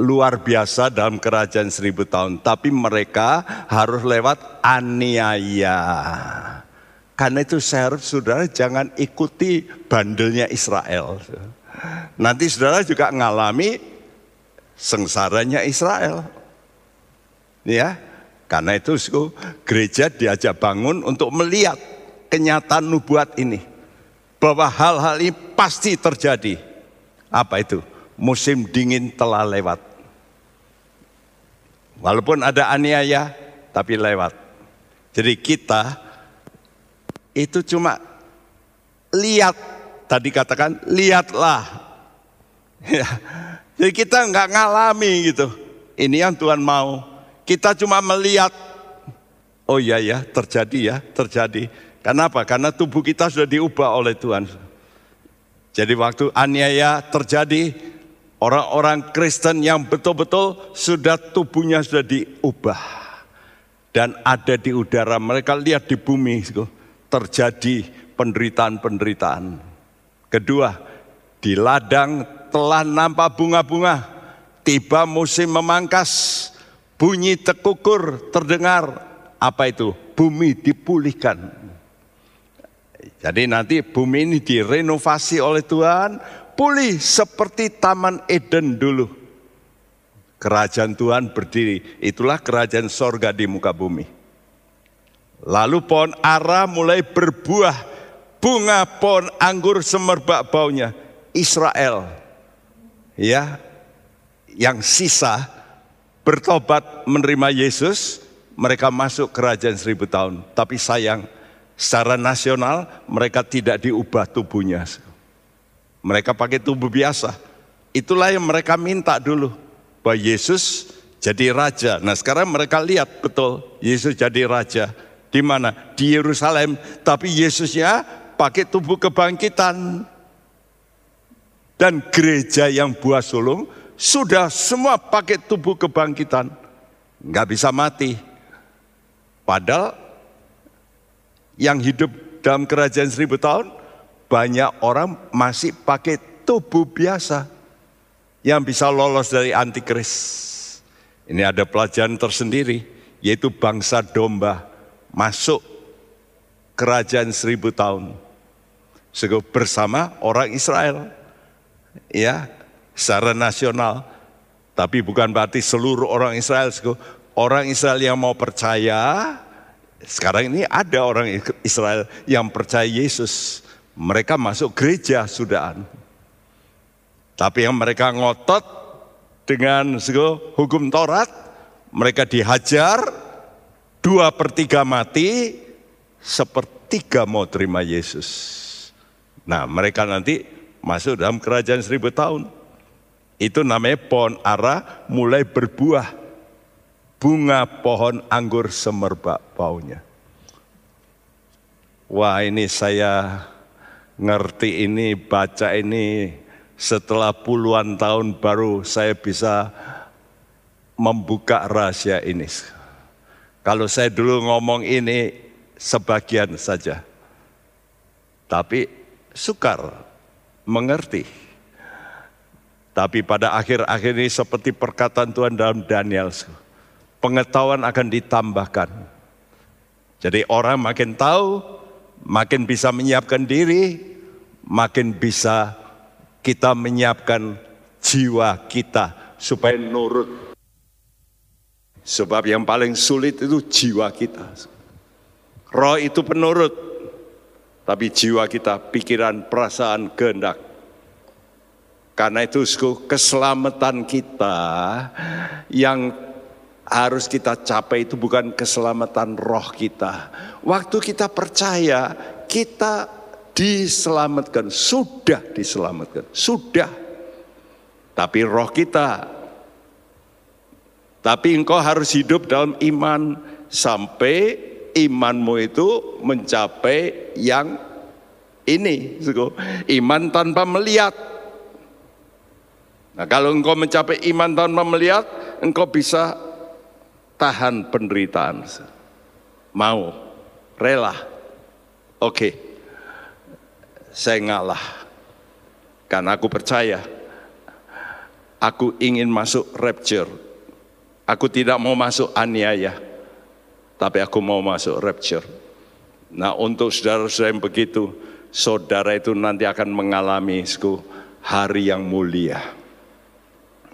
luar biasa dalam kerajaan seribu tahun. Tapi mereka harus lewat aniaya. Karena itu saya harap saudara jangan ikuti bandelnya Israel. Nanti saudara juga ngalami sengsaranya Israel. Ya, karena itu gereja diajak bangun untuk melihat kenyataan nubuat ini. Bahwa hal-hal ini pasti terjadi. Apa itu? Musim dingin telah lewat. Walaupun ada aniaya, tapi lewat. Jadi kita itu cuma lihat, tadi katakan lihatlah. Ya, jadi kita nggak ngalami gitu. Ini yang Tuhan mau. Kita cuma melihat. Oh iya ya, terjadi ya, terjadi. Kenapa? Karena tubuh kita sudah diubah oleh Tuhan. Jadi waktu aniaya terjadi, orang-orang Kristen yang betul-betul sudah tubuhnya sudah diubah. Dan ada di udara, mereka lihat di bumi terjadi penderitaan-penderitaan. Kedua, di ladang telah nampak bunga-bunga, tiba musim memangkas, bunyi tekukur terdengar. Apa itu? Bumi dipulihkan. Jadi nanti bumi ini direnovasi oleh Tuhan, pulih seperti Taman Eden dulu. Kerajaan Tuhan berdiri, itulah kerajaan sorga di muka bumi. Lalu pohon ara mulai berbuah, bunga pohon anggur semerbak baunya. Israel ya yang sisa bertobat menerima Yesus, mereka masuk kerajaan seribu tahun. Tapi sayang, secara nasional mereka tidak diubah tubuhnya. Mereka pakai tubuh biasa. Itulah yang mereka minta dulu. Bahwa Yesus jadi raja. Nah sekarang mereka lihat betul Yesus jadi raja. Di mana? Di Yerusalem. Tapi Yesusnya pakai tubuh kebangkitan dan gereja yang buah sulung sudah semua pakai tubuh kebangkitan. Nggak bisa mati. Padahal yang hidup dalam kerajaan seribu tahun, banyak orang masih pakai tubuh biasa yang bisa lolos dari antikris. Ini ada pelajaran tersendiri, yaitu bangsa domba masuk kerajaan seribu tahun. Bersama orang Israel ya secara nasional. Tapi bukan berarti seluruh orang Israel. Orang Israel yang mau percaya, sekarang ini ada orang Israel yang percaya Yesus. Mereka masuk gereja sudah. Tapi yang mereka ngotot dengan hukum Taurat, mereka dihajar, dua per tiga mati, sepertiga mau terima Yesus. Nah mereka nanti masuk dalam kerajaan seribu tahun. Itu namanya pohon ara mulai berbuah. Bunga pohon anggur semerbak baunya. Wah ini saya ngerti ini, baca ini setelah puluhan tahun baru saya bisa membuka rahasia ini. Kalau saya dulu ngomong ini sebagian saja. Tapi sukar mengerti. Tapi pada akhir-akhir ini seperti perkataan Tuhan dalam Daniel, pengetahuan akan ditambahkan. Jadi orang makin tahu, makin bisa menyiapkan diri, makin bisa kita menyiapkan jiwa kita supaya nurut. Sebab yang paling sulit itu jiwa kita. Roh itu penurut, tapi jiwa kita, pikiran, perasaan, kehendak. Karena itu keselamatan kita yang harus kita capai itu bukan keselamatan roh kita. Waktu kita percaya, kita diselamatkan, sudah diselamatkan, sudah. Tapi roh kita, tapi engkau harus hidup dalam iman sampai imanmu itu mencapai yang ini. Iman tanpa melihat. Nah, kalau engkau mencapai iman tanpa melihat, engkau bisa tahan penderitaan. Mau, rela. Oke, saya ngalah. Karena aku percaya, aku ingin masuk rapture. Aku tidak mau masuk aniaya, tapi aku mau masuk rapture. Nah untuk saudara-saudara yang begitu, saudara itu nanti akan mengalami hari yang mulia.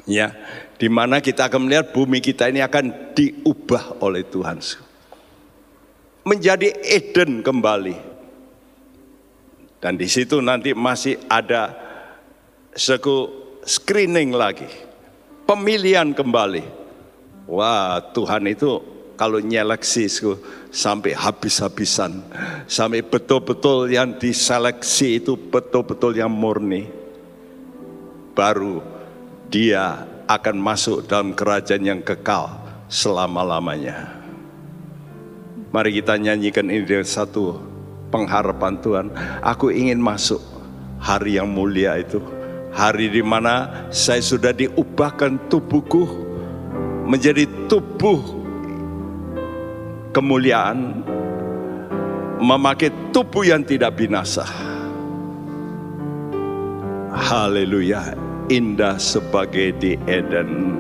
Ya, di mana kita akan melihat bumi kita ini akan diubah oleh Tuhan. Menjadi Eden kembali. Dan di situ nanti masih ada seku screening lagi. Pemilihan kembali. Wah, Tuhan itu kalau nyeleksi sampai habis-habisan. Sampai betul-betul yang diseleksi itu betul-betul yang murni. Baru dia akan masuk dalam kerajaan yang kekal selama-lamanya. Mari kita nyanyikan ini dengan satu pengharapan Tuhan. Aku ingin masuk hari yang mulia itu. Hari di mana saya sudah diubahkan tubuhku menjadi tubuh kemuliaan, memakai tubuh yang tidak binasa. Haleluya indah sebagai di Eden.